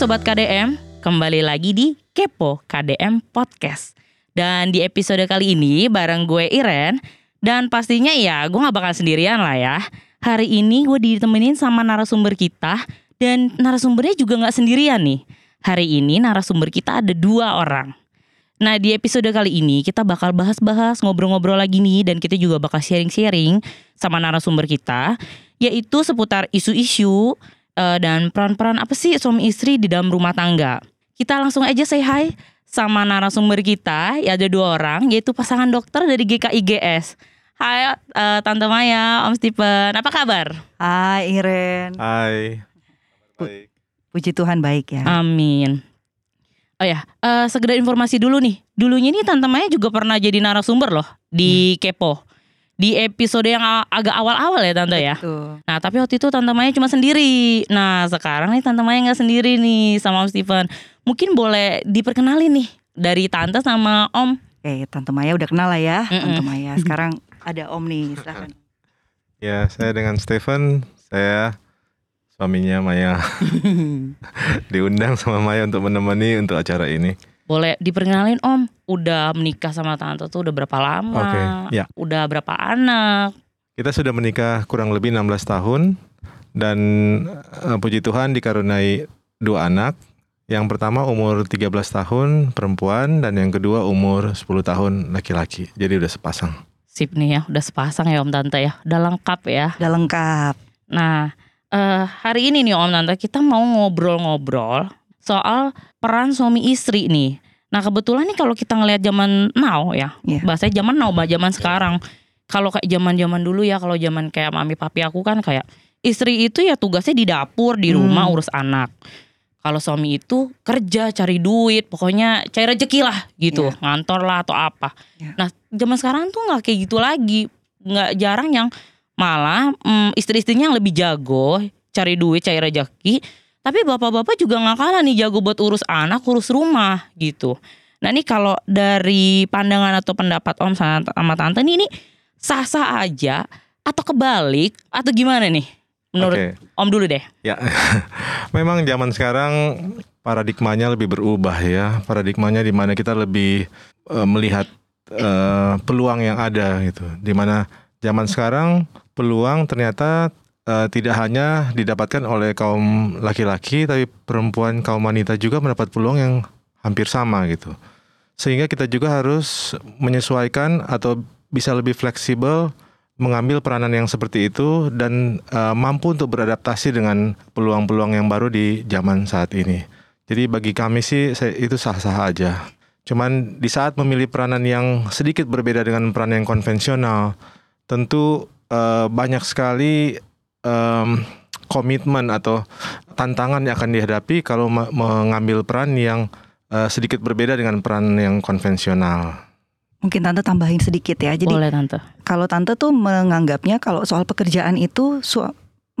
Sobat KDM, kembali lagi di Kepo KDM Podcast. Dan di episode kali ini bareng gue Iren, dan pastinya ya gue gak bakal sendirian lah ya. Hari ini gue ditemenin sama narasumber kita, dan narasumbernya juga gak sendirian nih. Hari ini narasumber kita ada dua orang. Nah di episode kali ini kita bakal bahas-bahas ngobrol-ngobrol lagi nih dan kita juga bakal sharing-sharing sama narasumber kita yaitu seputar isu-isu uh, dan peran-peran apa sih suami istri di dalam rumah tangga. Kita langsung aja say hi sama narasumber kita, ya ada dua orang yaitu pasangan dokter dari GKIGS. Hai uh, Tante Maya, Om Stephen, apa kabar? Hai Iren. Hai. Baik. Puji Tuhan baik ya. Amin. Oh ya, uh, segera informasi dulu nih. Dulunya nih Tante Maya juga pernah jadi narasumber loh di hmm. Kepo. Di episode yang agak awal-awal ya Tante ya. Betul. Nah tapi waktu itu Tante Maya cuma sendiri. Nah sekarang nih Tante Maya nggak sendiri nih sama Om Steven. Mungkin boleh diperkenalin nih dari Tante sama Om. Oke, Tante Maya udah kenal lah ya, mm -mm. Tante Maya. Sekarang ada Om nih, silahkan. Ya, saya dengan Steven. Saya suaminya Maya diundang sama Maya untuk menemani untuk acara ini. Boleh diperkenalin Om, udah menikah sama tante tuh udah berapa lama? Oke, okay, ya. Udah berapa anak? Kita sudah menikah kurang lebih 16 tahun dan uh, puji Tuhan dikaruniai dua anak. Yang pertama umur 13 tahun perempuan dan yang kedua umur 10 tahun laki-laki. Jadi udah sepasang. Sip nih ya, udah sepasang ya Om Tante ya. Udah lengkap ya. Udah lengkap. Nah, uh, hari ini nih Om Tante kita mau ngobrol-ngobrol soal peran suami istri nih. Nah kebetulan nih kalau kita ngelihat zaman now ya, yeah. bahasanya zaman now, zaman sekarang. Kalau kayak zaman-zaman dulu ya, kalau zaman kayak mami papi aku kan kayak istri itu ya tugasnya di dapur, di rumah hmm. urus anak. Kalau suami itu kerja, cari duit, pokoknya cari rezeki lah gitu, yeah. ngantor lah atau apa. Yeah. Nah zaman sekarang tuh nggak kayak gitu lagi, nggak jarang yang Malah hmm, istri-istrinya yang lebih jago cari duit, cari rezeki. Tapi bapak-bapak juga nggak kalah nih jago buat urus anak, urus rumah gitu. Nah ini kalau dari pandangan atau pendapat Om sama Tante ini, ini sah-sah aja atau kebalik atau gimana nih? Menurut okay. Om dulu deh. Ya, memang zaman sekarang paradigmanya lebih berubah ya. Paradigmanya di mana kita lebih uh, melihat uh, peluang yang ada gitu. Di mana zaman sekarang peluang ternyata uh, tidak hanya didapatkan oleh kaum laki-laki tapi perempuan kaum wanita juga mendapat peluang yang hampir sama gitu. Sehingga kita juga harus menyesuaikan atau bisa lebih fleksibel mengambil peranan yang seperti itu dan uh, mampu untuk beradaptasi dengan peluang-peluang yang baru di zaman saat ini. Jadi bagi kami sih saya, itu sah-sah aja. Cuman di saat memilih peranan yang sedikit berbeda dengan peran yang konvensional, tentu uh, banyak sekali um, komitmen atau tantangan yang akan dihadapi kalau mengambil peran yang uh, sedikit berbeda dengan peran yang konvensional. Mungkin tante tambahin sedikit ya. Jadi Boleh tante. Kalau tante tuh menganggapnya kalau soal pekerjaan itu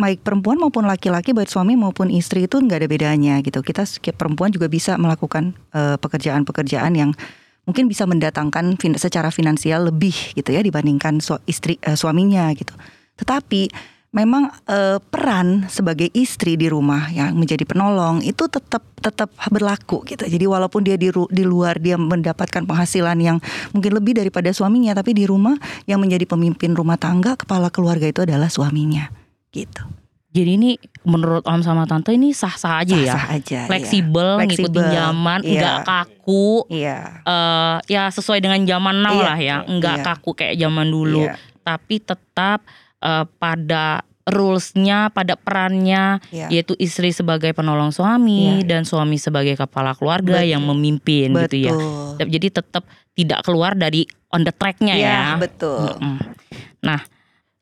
baik perempuan maupun laki-laki baik suami maupun istri itu nggak ada bedanya gitu. Kita perempuan juga bisa melakukan uh, pekerjaan-pekerjaan yang mungkin bisa mendatangkan fin secara finansial lebih gitu ya dibandingkan su istri uh, suaminya gitu. Tetapi memang uh, peran sebagai istri di rumah yang menjadi penolong itu tetap tetap berlaku gitu. Jadi walaupun dia di di luar dia mendapatkan penghasilan yang mungkin lebih daripada suaminya, tapi di rumah yang menjadi pemimpin rumah tangga, kepala keluarga itu adalah suaminya. Gitu. Jadi ini menurut Om sama Tante ini sah-sah aja sah -sah ya. aja. Fleksibel, iya. ngikutin zaman, iya. enggak kaku. Iya. Uh, ya sesuai dengan zaman now iya. lah ya, enggak iya. kaku kayak zaman dulu. Iya. Tapi tetap uh, pada rulesnya, pada perannya, iya. yaitu istri sebagai penolong suami iya. dan suami sebagai kepala keluarga betul. yang memimpin betul. gitu ya. Jadi tetap tidak keluar dari on the tracknya iya, ya. Betul. Nah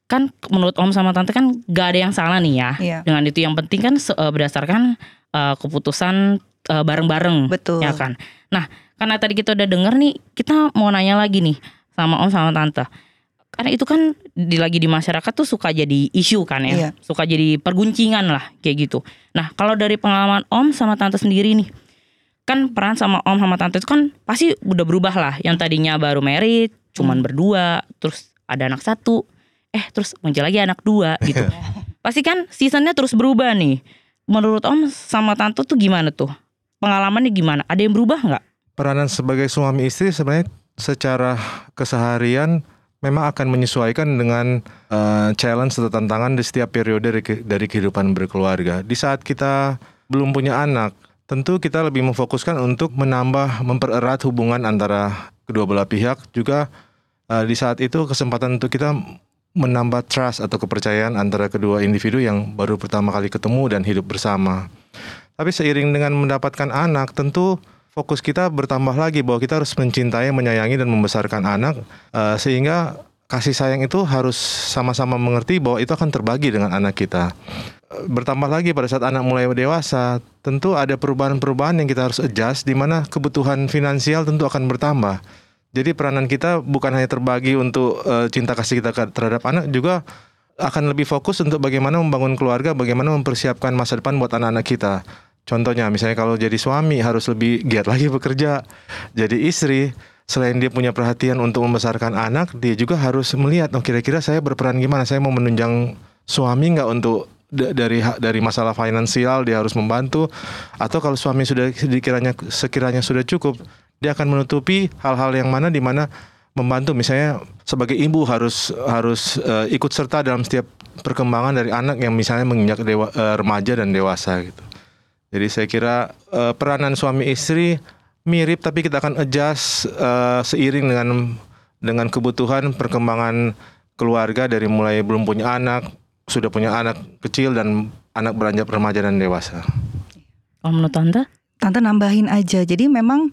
kan menurut Om sama Tante kan gak ada yang salah nih ya iya. dengan itu yang penting kan uh, berdasarkan uh, keputusan uh, bareng-bareng betul ya kan nah karena tadi kita udah denger nih kita mau nanya lagi nih sama Om sama Tante karena itu kan di lagi di masyarakat tuh suka jadi isu kan ya iya. suka jadi perguncingan lah kayak gitu nah kalau dari pengalaman Om sama Tante sendiri nih kan peran sama Om sama Tante itu kan pasti udah berubah lah yang tadinya baru merit cuman hmm. berdua terus ada anak satu eh terus muncul lagi anak dua gitu pasti kan seasonnya terus berubah nih menurut Om sama Tante tuh gimana tuh? Pengalamannya gimana? Ada yang berubah nggak? Peranan sebagai suami istri sebenarnya secara keseharian memang akan menyesuaikan dengan uh, challenge atau tantangan di setiap periode dari, kehidupan berkeluarga. Di saat kita belum punya anak, tentu kita lebih memfokuskan untuk menambah mempererat hubungan antara kedua belah pihak juga uh, di saat itu kesempatan untuk kita menambah trust atau kepercayaan antara kedua individu yang baru pertama kali ketemu dan hidup bersama. Tapi seiring dengan mendapatkan anak, tentu fokus kita bertambah lagi bahwa kita harus mencintai, menyayangi dan membesarkan anak uh, sehingga kasih sayang itu harus sama-sama mengerti bahwa itu akan terbagi dengan anak kita. Bertambah lagi pada saat anak mulai dewasa, tentu ada perubahan-perubahan yang kita harus adjust di mana kebutuhan finansial tentu akan bertambah. Jadi peranan kita bukan hanya terbagi untuk uh, cinta kasih kita terhadap anak juga akan lebih fokus untuk bagaimana membangun keluarga, bagaimana mempersiapkan masa depan buat anak-anak kita. Contohnya misalnya kalau jadi suami harus lebih giat lagi bekerja. Jadi istri selain dia punya perhatian untuk membesarkan anak, dia juga harus melihat oh kira-kira saya berperan gimana, saya mau menunjang suami nggak untuk dari dari masalah finansial dia harus membantu atau kalau suami sudah sekiranya sekiranya sudah cukup dia akan menutupi hal-hal yang mana di mana membantu misalnya sebagai ibu harus harus uh, ikut serta dalam setiap perkembangan dari anak yang misalnya menginjak dewa, uh, remaja dan dewasa gitu. Jadi saya kira uh, peranan suami istri mirip tapi kita akan adjust uh, seiring dengan dengan kebutuhan perkembangan keluarga dari mulai belum punya anak, sudah punya anak kecil dan anak beranjak remaja dan dewasa. Kalau menurut Tante? Tante nambahin aja. Jadi memang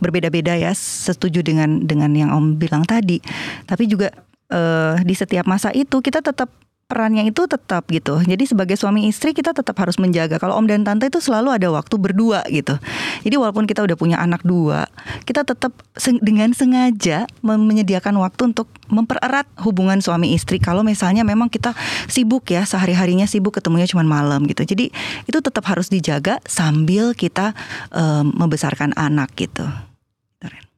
berbeda-beda ya, setuju dengan dengan yang Om bilang tadi. Tapi juga uh, di setiap masa itu kita tetap perannya itu tetap gitu. Jadi sebagai suami istri kita tetap harus menjaga. Kalau om dan tante itu selalu ada waktu berdua gitu. Jadi walaupun kita udah punya anak dua, kita tetap dengan sengaja menyediakan waktu untuk mempererat hubungan suami istri. Kalau misalnya memang kita sibuk ya sehari harinya sibuk ketemunya cuma malam gitu. Jadi itu tetap harus dijaga sambil kita um, membesarkan anak gitu.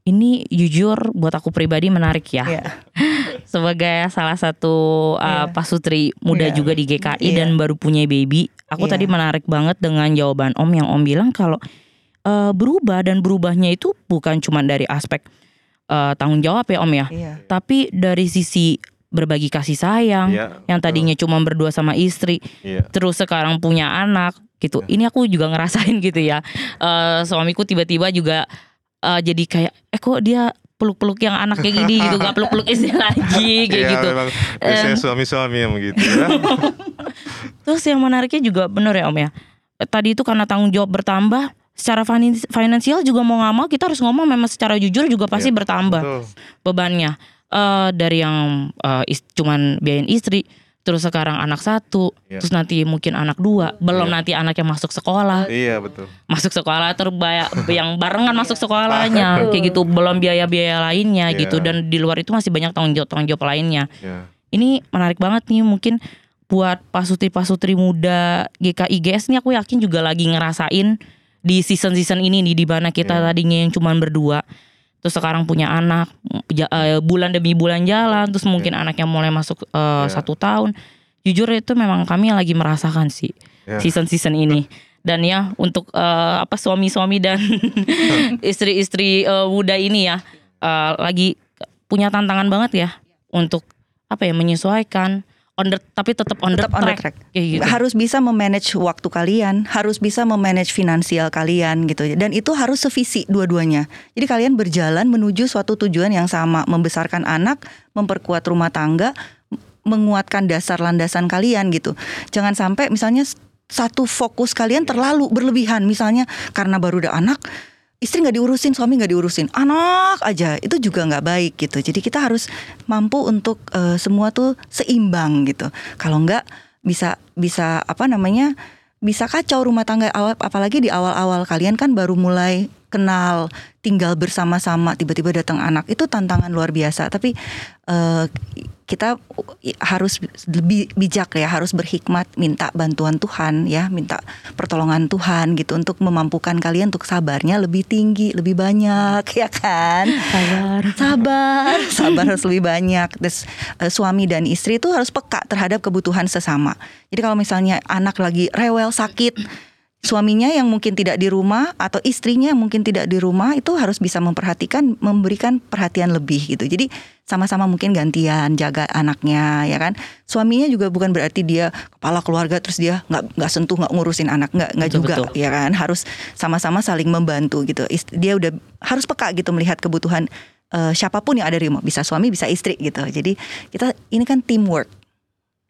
Ini jujur buat aku pribadi menarik ya. Yeah. Sebagai salah satu uh, yeah. pasutri muda yeah. juga di GKI yeah. dan baru punya baby, aku yeah. tadi menarik banget dengan jawaban Om yang Om bilang kalau uh, berubah dan berubahnya itu bukan cuma dari aspek uh, tanggung jawab ya Om ya, yeah. tapi dari sisi berbagi kasih sayang yeah, yang tadinya cuma berdua sama istri, yeah. terus sekarang punya anak gitu. Yeah. Ini aku juga ngerasain gitu ya. Uh, suamiku tiba-tiba juga uh, jadi kayak eh kok dia peluk-peluk yang anak kayak gini gitu gak peluk-peluk istri lagi kayak ya, gitu. Memang biasanya suami-suami yang begitu ya. Terus yang menariknya juga bener ya Om ya. Tadi itu karena tanggung jawab bertambah, secara finansial juga mau nggak mau kita harus ngomong memang secara jujur juga pasti ya, bertambah betul. bebannya. Uh, dari yang uh, is, cuman biayain istri, terus sekarang anak satu, yeah. terus nanti mungkin anak dua, belum yeah. nanti anak yang masuk sekolah. Iya yeah, betul. Masuk sekolah terbaya yang barengan masuk sekolahnya, kayak gitu, belum biaya-biaya lainnya yeah. gitu dan di luar itu masih banyak tanggung jawab tanggung jawab lainnya. Yeah. Ini menarik banget nih mungkin buat pasutri-pasutri muda GKIGS nih aku yakin juga lagi ngerasain di season-season ini nih di mana kita yeah. tadinya yang cuman berdua terus sekarang punya anak uh, bulan demi bulan jalan terus mungkin yeah. anaknya mulai masuk uh, yeah. satu tahun jujur itu memang kami lagi merasakan sih yeah. season season ini dan ya untuk uh, apa suami-suami dan istri-istri uh, muda ini ya uh, lagi punya tantangan banget ya untuk apa ya menyesuaikan on the tapi tetap on, tetap the, on track. the track. gitu. Harus bisa memanage waktu kalian, harus bisa memanage finansial kalian gitu. Dan itu harus sevisi dua-duanya. Jadi kalian berjalan menuju suatu tujuan yang sama, membesarkan anak, memperkuat rumah tangga, menguatkan dasar landasan kalian gitu. Jangan sampai misalnya satu fokus kalian terlalu berlebihan misalnya karena baru ada anak istri nggak diurusin, suami nggak diurusin, anak aja. Itu juga nggak baik gitu. Jadi kita harus mampu untuk uh, semua tuh seimbang gitu. Kalau nggak bisa bisa apa namanya bisa kacau rumah tangga awal apalagi di awal-awal. Kalian kan baru mulai kenal tinggal bersama-sama tiba-tiba datang anak. Itu tantangan luar biasa. Tapi uh, kita harus lebih bijak ya, harus berhikmat, minta bantuan Tuhan ya, minta pertolongan Tuhan gitu untuk memampukan kalian untuk sabarnya lebih tinggi, lebih banyak ya kan? Sabar. Sabar, sabar harus lebih banyak. Terus uh, suami dan istri itu harus peka terhadap kebutuhan sesama. Jadi kalau misalnya anak lagi rewel sakit suaminya yang mungkin tidak di rumah atau istrinya yang mungkin tidak di rumah itu harus bisa memperhatikan memberikan perhatian lebih gitu. Jadi sama-sama mungkin gantian jaga anaknya ya kan. Suaminya juga bukan berarti dia kepala keluarga terus dia nggak nggak sentuh nggak ngurusin anak nggak nggak juga betul. ya kan. Harus sama-sama saling membantu gitu. Dia udah harus peka gitu melihat kebutuhan uh, siapa pun yang ada di rumah bisa suami bisa istri gitu. Jadi kita ini kan teamwork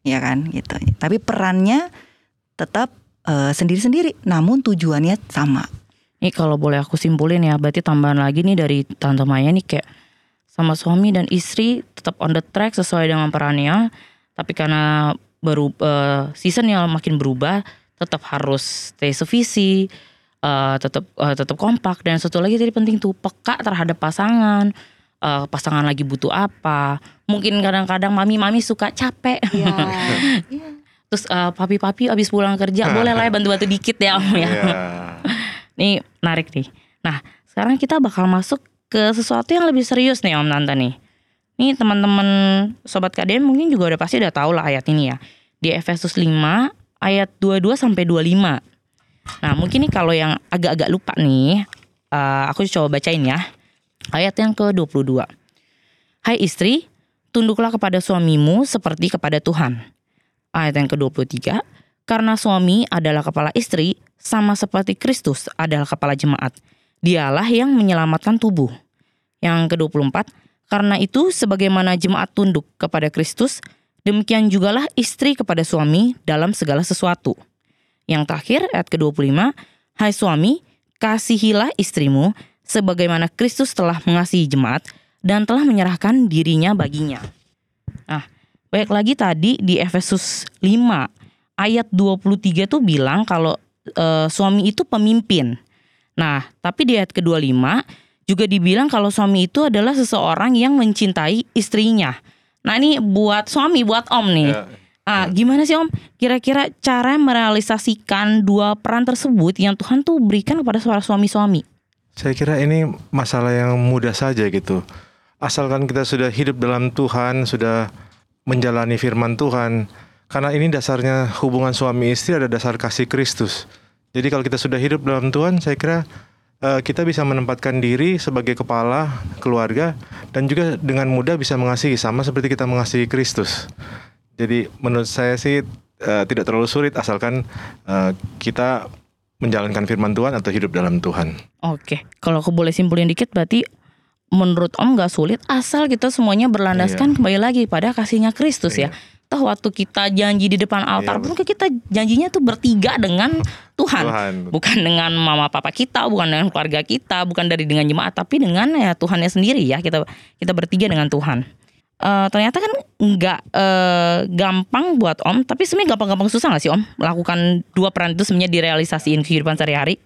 ya kan gitu. Tapi perannya tetap sendiri sendiri-sendiri, namun tujuannya sama. Ini kalau boleh aku simpulin ya, berarti tambahan lagi nih dari Tante Maya nih kayak sama suami dan istri tetap on the track sesuai dengan perannya, tapi karena baru uh, seasonnya makin berubah, tetap harus stay sevisi, uh, tetap uh, tetap kompak dan satu lagi tadi penting tuh peka terhadap pasangan. Uh, pasangan lagi butuh apa? Mungkin kadang-kadang mami-mami suka capek. Yeah. yeah terus uh, papi-papi abis pulang kerja boleh lah ya bantu-bantu dikit ya om ya. Yeah. nih menarik nih. Nah sekarang kita bakal masuk ke sesuatu yang lebih serius nih om Nanta nih. Nih teman-teman sobat KDM mungkin juga udah pasti udah tahu lah ayat ini ya. Di Efesus 5 ayat 22 sampai 25. Nah mungkin nih kalau yang agak-agak lupa nih, uh, aku coba bacain ya. Ayat yang ke-22. Hai istri, tunduklah kepada suamimu seperti kepada Tuhan Ayat yang ke-23, karena suami adalah kepala istri, sama seperti Kristus adalah kepala jemaat. Dialah yang menyelamatkan tubuh. Yang ke-24, karena itu sebagaimana jemaat tunduk kepada Kristus, demikian jugalah istri kepada suami dalam segala sesuatu. Yang terakhir, ayat ke-25, Hai suami, kasihilah istrimu sebagaimana Kristus telah mengasihi jemaat dan telah menyerahkan dirinya baginya. Nah, Baik lagi tadi di Efesus 5 ayat 23 tuh bilang kalau e, suami itu pemimpin. Nah, tapi di ayat ke-25 juga dibilang kalau suami itu adalah seseorang yang mencintai istrinya. Nah, ini buat suami, buat Om nih. Ya. Ah, gimana sih Om? Kira-kira cara merealisasikan dua peran tersebut yang Tuhan tuh berikan kepada suara suami-suami? Saya kira ini masalah yang mudah saja gitu. Asalkan kita sudah hidup dalam Tuhan, sudah menjalani firman Tuhan. Karena ini dasarnya hubungan suami istri ada dasar kasih Kristus. Jadi kalau kita sudah hidup dalam Tuhan, saya kira uh, kita bisa menempatkan diri sebagai kepala keluarga dan juga dengan mudah bisa mengasihi sama seperti kita mengasihi Kristus. Jadi menurut saya sih uh, tidak terlalu sulit asalkan uh, kita menjalankan firman Tuhan atau hidup dalam Tuhan. Oke, kalau aku boleh simpulin dikit berarti menurut Om gak sulit asal kita semuanya berlandaskan iya. kembali lagi pada kasihnya Kristus ya. iya. ya. Toh waktu kita janji di depan altar iya, pun kita janjinya tuh bertiga dengan Tuhan. Tuhan. Bukan dengan mama papa kita, bukan dengan keluarga kita, bukan dari dengan jemaat, tapi dengan ya Tuhannya sendiri ya. Kita kita bertiga dengan Tuhan. Uh, ternyata kan nggak uh, gampang buat Om, tapi sebenarnya gampang-gampang susah gak sih Om melakukan dua peran itu sebenarnya direalisasiin kehidupan sehari-hari?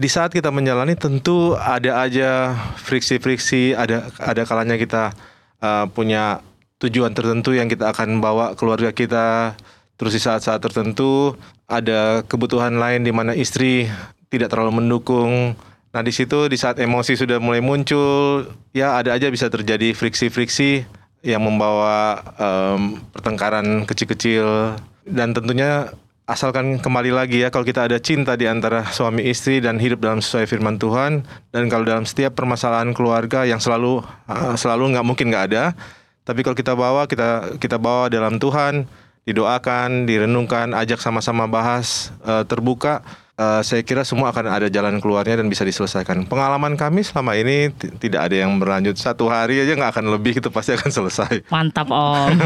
di saat kita menjalani tentu ada aja friksi-friksi, ada ada kalanya kita uh, punya tujuan tertentu yang kita akan bawa keluarga kita. Terus di saat-saat tertentu ada kebutuhan lain di mana istri tidak terlalu mendukung. Nah di situ di saat emosi sudah mulai muncul, ya ada aja bisa terjadi friksi-friksi yang membawa um, pertengkaran kecil-kecil dan tentunya asalkan kembali lagi ya kalau kita ada cinta di antara suami istri dan hidup dalam sesuai firman Tuhan dan kalau dalam setiap permasalahan keluarga yang selalu uh, selalu nggak mungkin nggak ada tapi kalau kita bawa kita kita bawa dalam Tuhan didoakan direnungkan ajak sama-sama bahas uh, terbuka uh, saya kira semua akan ada jalan keluarnya dan bisa diselesaikan. Pengalaman kami selama ini tidak ada yang berlanjut. Satu hari aja nggak akan lebih itu pasti akan selesai. Mantap om.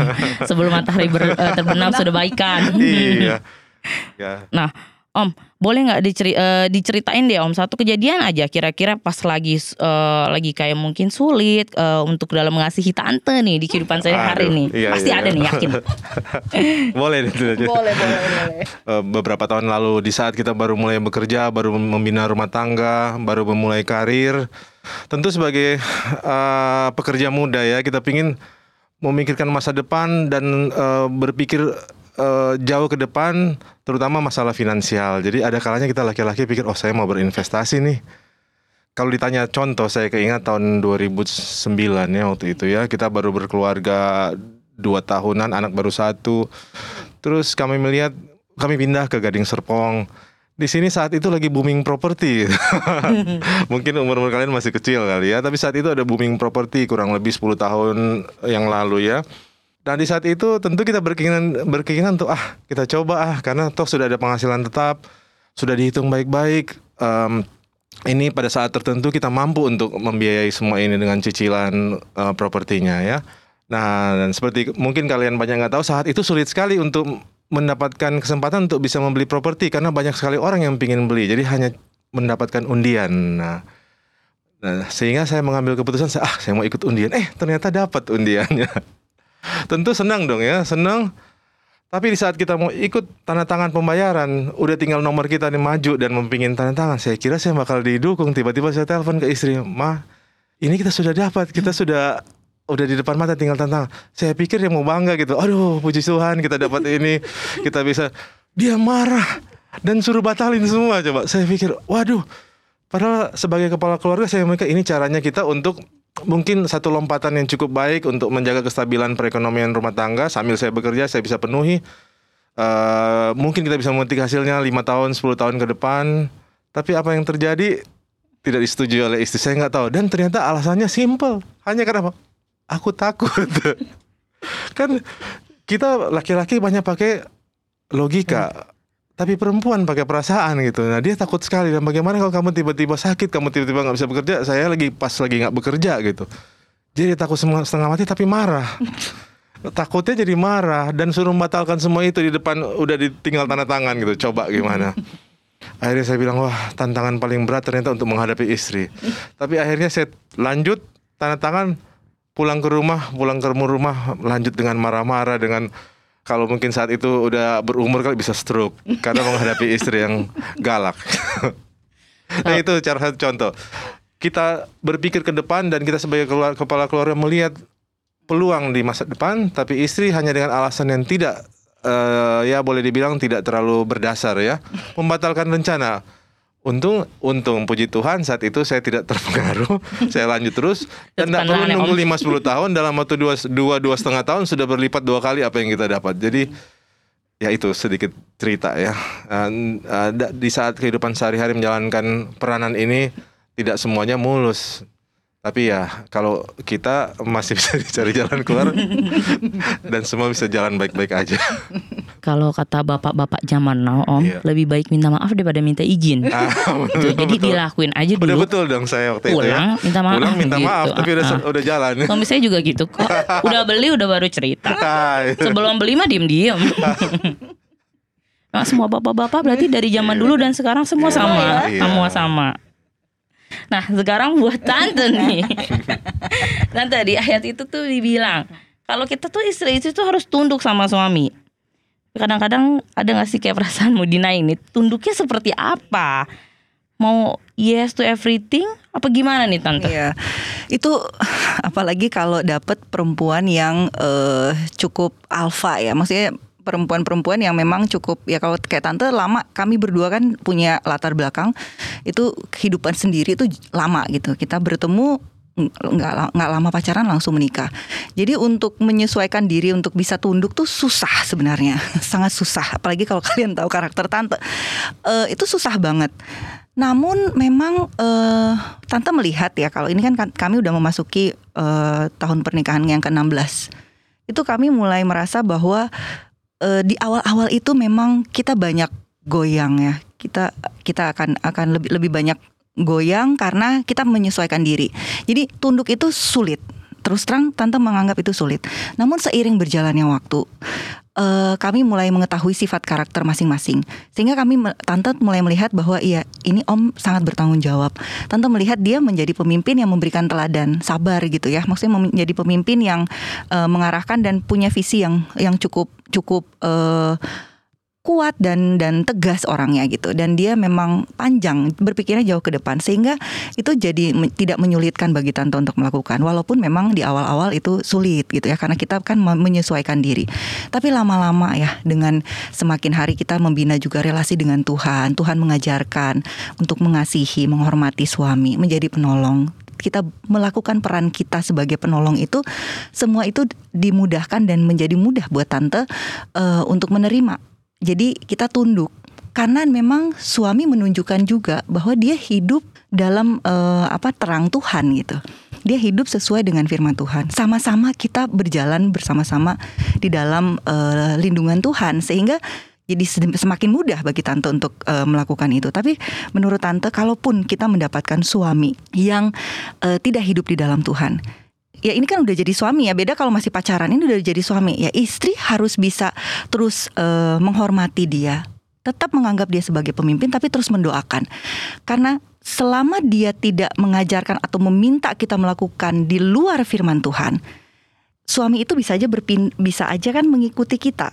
Sebelum matahari ber, uh, terbenam sudah baikan. Iya. Ya. Nah, Om, boleh nggak diceri, uh, diceritain deh Om satu kejadian aja kira-kira pas lagi uh, lagi kayak mungkin sulit uh, untuk dalam mengasihi tante nih di kehidupan saya hari ini. Iya, Pasti iya. ada nih yakin. boleh itu aja. Boleh, boleh, boleh. Uh, beberapa tahun lalu di saat kita baru mulai bekerja, baru membina rumah tangga, baru memulai karir, tentu sebagai uh, pekerja muda ya kita pingin memikirkan masa depan dan uh, berpikir uh, jauh ke depan terutama masalah finansial. Jadi ada kalanya kita laki-laki pikir oh saya mau berinvestasi nih. Kalau ditanya contoh saya keingat tahun 2009 ya waktu itu ya kita baru berkeluarga dua tahunan anak baru satu. Terus kami melihat kami pindah ke Gading Serpong di sini saat itu lagi booming properti. Mungkin umur-umur kalian masih kecil kali ya, tapi saat itu ada booming properti kurang lebih 10 tahun yang lalu ya. Dan di saat itu tentu kita berkeinginan berkeinginan untuk ah kita coba ah karena toh sudah ada penghasilan tetap, sudah dihitung baik-baik. Um, ini pada saat tertentu kita mampu untuk membiayai semua ini dengan cicilan uh, propertinya ya. Nah, dan seperti mungkin kalian banyak nggak tahu saat itu sulit sekali untuk mendapatkan kesempatan untuk bisa membeli properti karena banyak sekali orang yang ingin beli. Jadi hanya mendapatkan undian. Nah, nah sehingga saya mengambil keputusan saya ah saya mau ikut undian. Eh ternyata dapat undiannya. Tentu senang dong ya, senang. Tapi di saat kita mau ikut tanda tangan pembayaran, udah tinggal nomor kita nih maju dan mempingin tanda tangan. Saya kira saya bakal didukung. Tiba-tiba saya telepon ke istri, "Ma, ini kita sudah dapat, kita sudah udah di depan mata tinggal tantang. Saya pikir dia mau bangga gitu. Aduh, puji Tuhan kita dapat ini, kita bisa. Dia marah dan suruh batalin semua coba. Saya pikir, waduh. Padahal sebagai kepala keluarga saya mikir ini caranya kita untuk mungkin satu lompatan yang cukup baik untuk menjaga kestabilan perekonomian rumah tangga. Sambil saya bekerja saya bisa penuhi. Uh, mungkin kita bisa memetik hasilnya lima tahun 10 tahun ke depan. Tapi apa yang terjadi? Tidak disetujui oleh istri. Saya nggak tahu. Dan ternyata alasannya simple. Hanya karena apa? Aku takut. Kan kita laki-laki banyak pakai logika. Tapi perempuan pakai perasaan gitu. Nah dia takut sekali. Dan bagaimana kalau kamu tiba-tiba sakit kamu tiba-tiba nggak bisa bekerja saya lagi pas lagi nggak bekerja gitu. Jadi takut setengah mati tapi marah. Takutnya jadi marah dan suruh membatalkan semua itu di depan udah ditinggal tanda tangan gitu. Coba gimana? Akhirnya saya bilang wah tantangan paling berat ternyata untuk menghadapi istri. Tapi akhirnya saya lanjut tanda tangan pulang ke rumah, pulang ke rumah lanjut dengan marah-marah dengan kalau mungkin saat itu udah berumur kali bisa stroke karena menghadapi istri yang galak. nah itu cara satu contoh. Kita berpikir ke depan dan kita sebagai kepala keluarga melihat peluang di masa depan, tapi istri hanya dengan alasan yang tidak uh, ya boleh dibilang tidak terlalu berdasar ya, membatalkan rencana Untung, untung puji Tuhan saat itu saya tidak terpengaruh, saya lanjut terus dan tidak perlu nunggu lima sepuluh tahun dalam waktu dua dua dua setengah tahun sudah berlipat dua kali apa yang kita dapat. Jadi ya itu sedikit cerita ya. Uh, uh, di saat kehidupan sehari-hari menjalankan peranan ini tidak semuanya mulus. Tapi ya kalau kita masih bisa dicari jalan keluar dan semua bisa jalan baik-baik aja. Kalau kata bapak-bapak zaman now Om, iya. lebih baik minta maaf daripada minta izin. Ah, betul, gitu. Jadi betul. dilakuin aja dulu. Udah betul dong saya waktu Pulang, itu ya. minta maaf. Pulang minta gitu. maaf, tapi udah uh, udah jalan. Suami saya juga gitu kok. Udah beli udah baru cerita. Ah, iya. Sebelum beli mah diem-diem. Nah, semua bapak-bapak berarti dari zaman dulu dan sekarang semua iya, sama, iya. semua sama. Nah sekarang buat tante nih Tante di ayat itu tuh dibilang Kalau kita tuh istri-istri tuh harus tunduk sama suami Kadang-kadang ada gak sih kayak perasaanmu Dina ini Tunduknya seperti apa? Mau yes to everything? Apa gimana nih tante? Iya, itu apalagi kalau dapet perempuan yang uh, cukup alfa ya, maksudnya perempuan-perempuan yang memang cukup ya kalau kayak tante lama kami berdua kan punya latar belakang. Itu kehidupan sendiri itu lama gitu. Kita bertemu nggak lama pacaran langsung menikah. Jadi untuk menyesuaikan diri untuk bisa tunduk tuh susah sebenarnya, sangat susah. Apalagi kalau kalian tahu karakter tante, uh, itu susah banget. Namun memang uh, tante melihat ya kalau ini kan kami udah memasuki uh, tahun pernikahan yang ke-16. Itu kami mulai merasa bahwa uh, di awal-awal itu memang kita banyak goyang ya. Kita kita akan akan lebih lebih banyak goyang karena kita menyesuaikan diri. Jadi tunduk itu sulit. Terus terang tante menganggap itu sulit. Namun seiring berjalannya waktu, uh, kami mulai mengetahui sifat karakter masing-masing. Sehingga kami tante mulai melihat bahwa iya, ini Om sangat bertanggung jawab. Tante melihat dia menjadi pemimpin yang memberikan teladan, sabar gitu ya. Maksudnya menjadi pemimpin yang uh, mengarahkan dan punya visi yang yang cukup cukup uh, kuat dan dan tegas orangnya gitu. Dan dia memang panjang berpikirnya jauh ke depan. Sehingga itu jadi me, tidak menyulitkan bagi tante untuk melakukan. Walaupun memang di awal-awal itu sulit gitu ya karena kita kan menyesuaikan diri. Tapi lama-lama ya dengan semakin hari kita membina juga relasi dengan Tuhan Tuhan mengajarkan untuk mengasihi menghormati suami menjadi penolong. Kita melakukan peran kita sebagai penolong itu semua itu dimudahkan dan menjadi mudah buat tante uh, untuk menerima jadi kita tunduk karena memang suami menunjukkan juga bahwa dia hidup dalam uh, apa terang Tuhan gitu. Dia hidup sesuai dengan firman Tuhan. Sama-sama kita berjalan bersama-sama di dalam uh, lindungan Tuhan sehingga jadi semakin mudah bagi tante untuk uh, melakukan itu. Tapi menurut tante, kalaupun kita mendapatkan suami yang tidak hidup di dalam Tuhan, ya ini kan udah jadi suami ya. Beda kalau masih pacaran, ini udah jadi suami. Ya istri harus bisa terus uh, menghormati dia, tetap menganggap dia sebagai pemimpin, tapi terus mendoakan. Karena selama dia tidak mengajarkan atau meminta kita melakukan di luar firman Tuhan, suami itu bisa aja berpin bisa aja kan mengikuti kita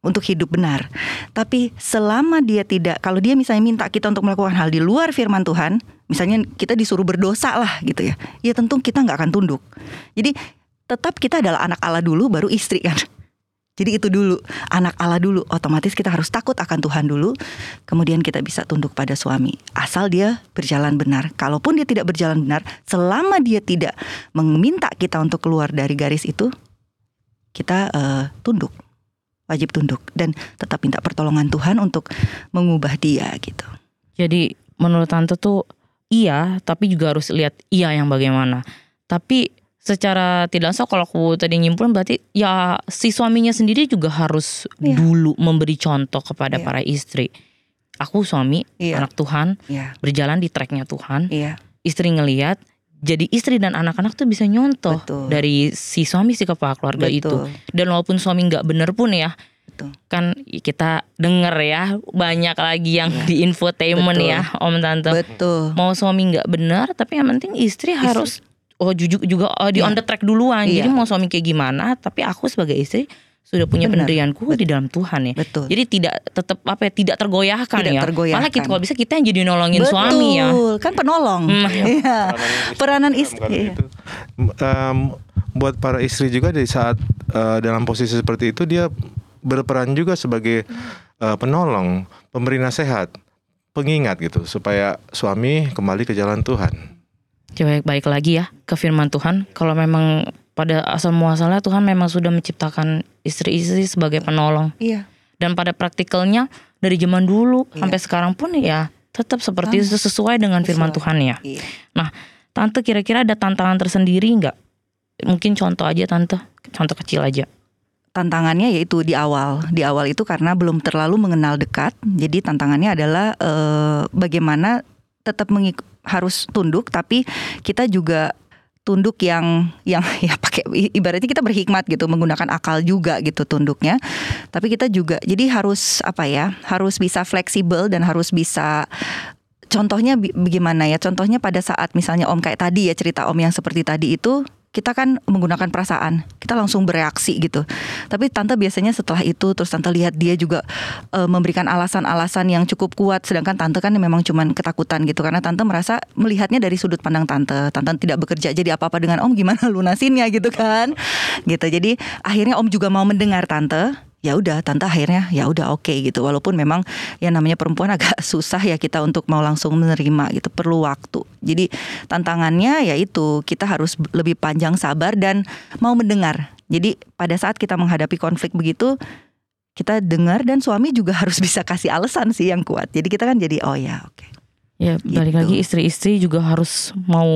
untuk hidup benar. Tapi selama dia tidak, kalau dia misalnya minta kita untuk melakukan hal di luar firman Tuhan, misalnya kita disuruh berdosa lah gitu ya, ya tentu kita nggak akan tunduk. Jadi tetap kita adalah anak Allah dulu, baru istri kan. Jadi itu dulu, anak Allah dulu. Otomatis kita harus takut akan Tuhan dulu, kemudian kita bisa tunduk pada suami. Asal dia berjalan benar. Kalaupun dia tidak berjalan benar, selama dia tidak meminta kita untuk keluar dari garis itu, kita uh, tunduk. Wajib tunduk dan tetap minta pertolongan Tuhan untuk mengubah dia gitu. Jadi menurut tante tuh iya, tapi juga harus lihat iya yang bagaimana. Tapi secara tidak langsung kalau aku tadi nyimpulin berarti ya si suaminya sendiri juga harus yeah. dulu memberi contoh kepada yeah. para istri. Aku suami, yeah. anak Tuhan, yeah. berjalan di tracknya Tuhan. Yeah. Istri ngelihat, jadi istri dan anak-anak tuh bisa nyontoh Betul. dari si suami si kepala keluarga Betul. itu. Dan walaupun suami nggak bener pun ya, Betul. kan kita denger ya banyak lagi yang yeah. di infotainment Betul. ya om tante. Betul. Mau suami nggak benar, tapi yang penting istri, istri. harus oh jujur juga oh, di yeah. on the track duluan. Yeah. Jadi mau suami kayak gimana, tapi aku sebagai istri sudah punya Benar. pendirianku Betul. di dalam Tuhan ya. Betul. Jadi tidak tetap apa ya tidak tergoyahkan tidak ya. Tergoyahkan. Malah kita kalau bisa kita yang jadi nolongin Betul. suami ya. kan penolong. Hmm. Ya. Peranan istri. Iya. Um, buat para istri juga di saat uh, dalam posisi seperti itu dia berperan juga sebagai uh, penolong, pemberi nasihat, pengingat gitu supaya suami kembali ke jalan Tuhan. Coba baik lagi ya ke firman Tuhan. Kalau memang pada asal muasalnya Tuhan memang sudah menciptakan istri-istri sebagai penolong. Iya. Dan pada praktikalnya dari zaman dulu iya. sampai sekarang pun ya tetap seperti itu sesuai dengan firman Tuhan ya. Iya. Nah, tante kira-kira ada tantangan tersendiri nggak? Mungkin contoh aja tante, contoh kecil aja tantangannya yaitu di awal. Di awal itu karena belum terlalu mengenal dekat. Jadi tantangannya adalah e, bagaimana tetap mengik harus tunduk tapi kita juga tunduk yang yang ya pakai ibaratnya kita berhikmat gitu menggunakan akal juga gitu tunduknya. Tapi kita juga jadi harus apa ya harus bisa fleksibel dan harus bisa contohnya bagaimana ya contohnya pada saat misalnya om kayak tadi ya cerita om yang seperti tadi itu kita kan menggunakan perasaan, kita langsung bereaksi gitu. Tapi tante biasanya setelah itu terus tante lihat dia juga e, memberikan alasan-alasan yang cukup kuat, sedangkan tante kan memang cuman ketakutan gitu karena tante merasa melihatnya dari sudut pandang tante. Tante tidak bekerja jadi apa-apa dengan om gimana lunasinnya gitu kan. Gitu. Jadi akhirnya om juga mau mendengar tante ya udah tante akhirnya ya udah oke okay, gitu. Walaupun memang ya namanya perempuan agak susah ya kita untuk mau langsung menerima gitu. Perlu waktu. Jadi tantangannya yaitu kita harus lebih panjang sabar dan mau mendengar. Jadi pada saat kita menghadapi konflik begitu kita dengar dan suami juga harus bisa kasih alasan sih yang kuat. Jadi kita kan jadi oh ya oke. Okay. Ya balik gitu. lagi istri-istri juga harus mau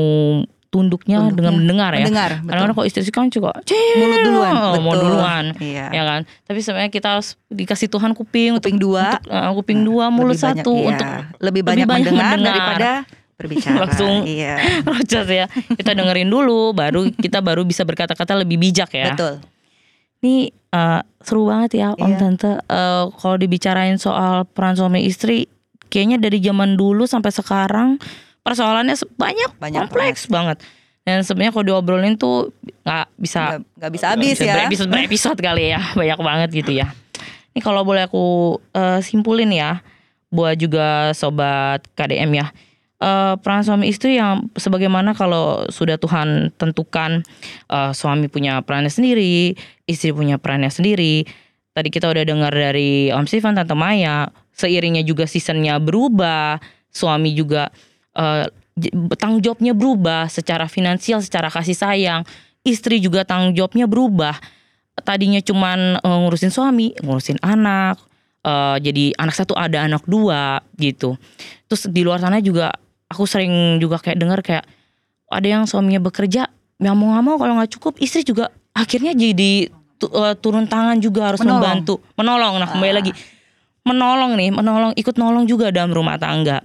tunduknya, tunduknya dengan mendengar ya. Mendengar. Karena kok istri kan juga mulut duluan, oh, mau duluan, iya. ya kan. Tapi sebenarnya kita harus dikasih Tuhan kuping, kuping untuk, dua, untuk, uh, kuping nah, dua, mulut satu iya. untuk lebih banyak, lebih banyak mendengar, mendengar daripada berbicara. Langsung iya. Rojas ya. Kita dengerin dulu, baru kita baru bisa berkata-kata lebih bijak ya. Betul. Ini uh, seru banget ya Om iya. Tante. Uh, kalau dibicarain soal peran suami istri, kayaknya dari zaman dulu sampai sekarang persoalannya banyak, banyak kompleks banget. banget. Dan sebenarnya kalau diobrolin tuh nggak bisa nggak bisa habis ya. Episode episode kali ya, banyak banget gitu ya. Ini kalau boleh aku uh, simpulin ya, buat juga sobat KDM ya. Uh, peran suami istri yang sebagaimana kalau sudah Tuhan tentukan uh, suami punya perannya sendiri, istri punya perannya sendiri. Tadi kita udah dengar dari Om Stefan, Tante Maya, seiringnya juga seasonnya berubah, suami juga uh, tanggung jawabnya berubah secara finansial, secara kasih sayang. Istri juga tanggung jawabnya berubah. Tadinya cuman uh, ngurusin suami, ngurusin anak, uh, jadi anak satu ada anak dua gitu. Terus di luar sana juga aku sering juga kayak dengar kayak ada yang suaminya bekerja, yang mau nggak mau kalau nggak cukup istri juga akhirnya jadi uh, turun tangan juga harus menolong. membantu, menolong. Nah kembali ah. lagi menolong nih, menolong ikut nolong juga dalam rumah tangga.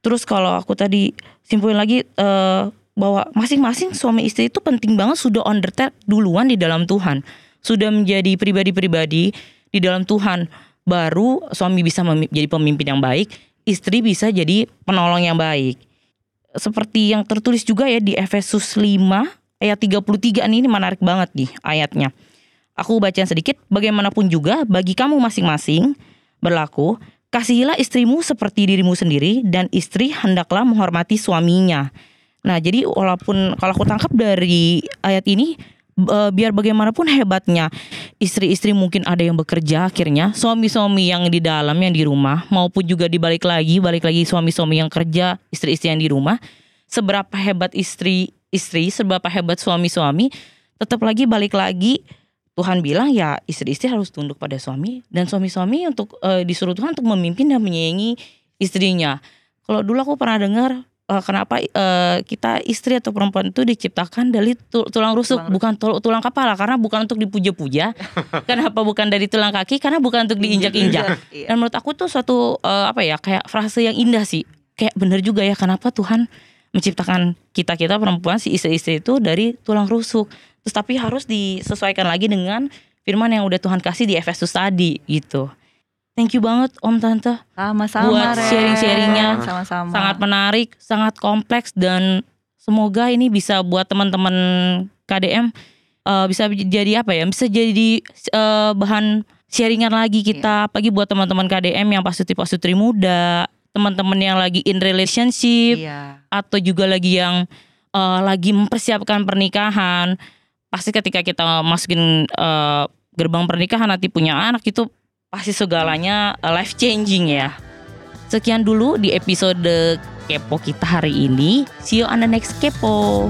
Terus kalau aku tadi simpulin lagi uh, bahwa masing-masing suami istri itu penting banget sudah on the track duluan di dalam Tuhan, sudah menjadi pribadi-pribadi di dalam Tuhan. Baru suami bisa jadi pemimpin yang baik, istri bisa jadi penolong yang baik. Seperti yang tertulis juga ya di Efesus 5 ayat 33 ini, ini menarik banget nih ayatnya. Aku baca sedikit, bagaimanapun juga bagi kamu masing-masing berlaku, kasihilah istrimu seperti dirimu sendiri dan istri hendaklah menghormati suaminya. Nah, jadi walaupun kalau aku tangkap dari ayat ini uh, biar bagaimanapun hebatnya istri-istri mungkin ada yang bekerja akhirnya suami-suami yang di dalam yang di rumah maupun juga dibalik lagi balik lagi suami-suami yang kerja istri-istri yang di rumah seberapa hebat istri-istri seberapa hebat suami-suami tetap lagi balik lagi Tuhan bilang ya istri-istri harus tunduk pada suami dan suami-suami untuk uh, disuruh Tuhan untuk memimpin dan menyayangi istrinya. Kalau dulu aku pernah dengar uh, kenapa uh, kita istri atau perempuan itu diciptakan dari tulang rusuk tulang bukan tul tulang kepala karena bukan untuk dipuja-puja. kenapa bukan dari tulang kaki? Karena bukan untuk diinjak-injak. Iya. Dan menurut aku tuh suatu uh, apa ya kayak frase yang indah sih. Kayak bener juga ya kenapa Tuhan menciptakan kita kita perempuan si istri-istri itu dari tulang rusuk. Terus tapi harus disesuaikan lagi dengan firman yang udah Tuhan kasih di Efesus tadi gitu. Thank you banget Om Tante. Sama-sama. Buat sharing-sharingnya. Sama-sama. Sangat menarik, sangat kompleks dan semoga ini bisa buat teman-teman KDM uh, eh, bisa jadi apa ya? Bisa jadi uh, bahan sharingan lagi kita, yeah. apalagi buat teman-teman KDM yang pastutri-pastutri muda, teman-teman yang lagi in relationship yeah. atau juga lagi yang uh, lagi mempersiapkan pernikahan. Pasti ketika kita masukin uh, gerbang pernikahan nanti punya anak itu pasti segalanya uh, life changing ya. Sekian dulu di episode Kepo kita hari ini. See you on the next Kepo.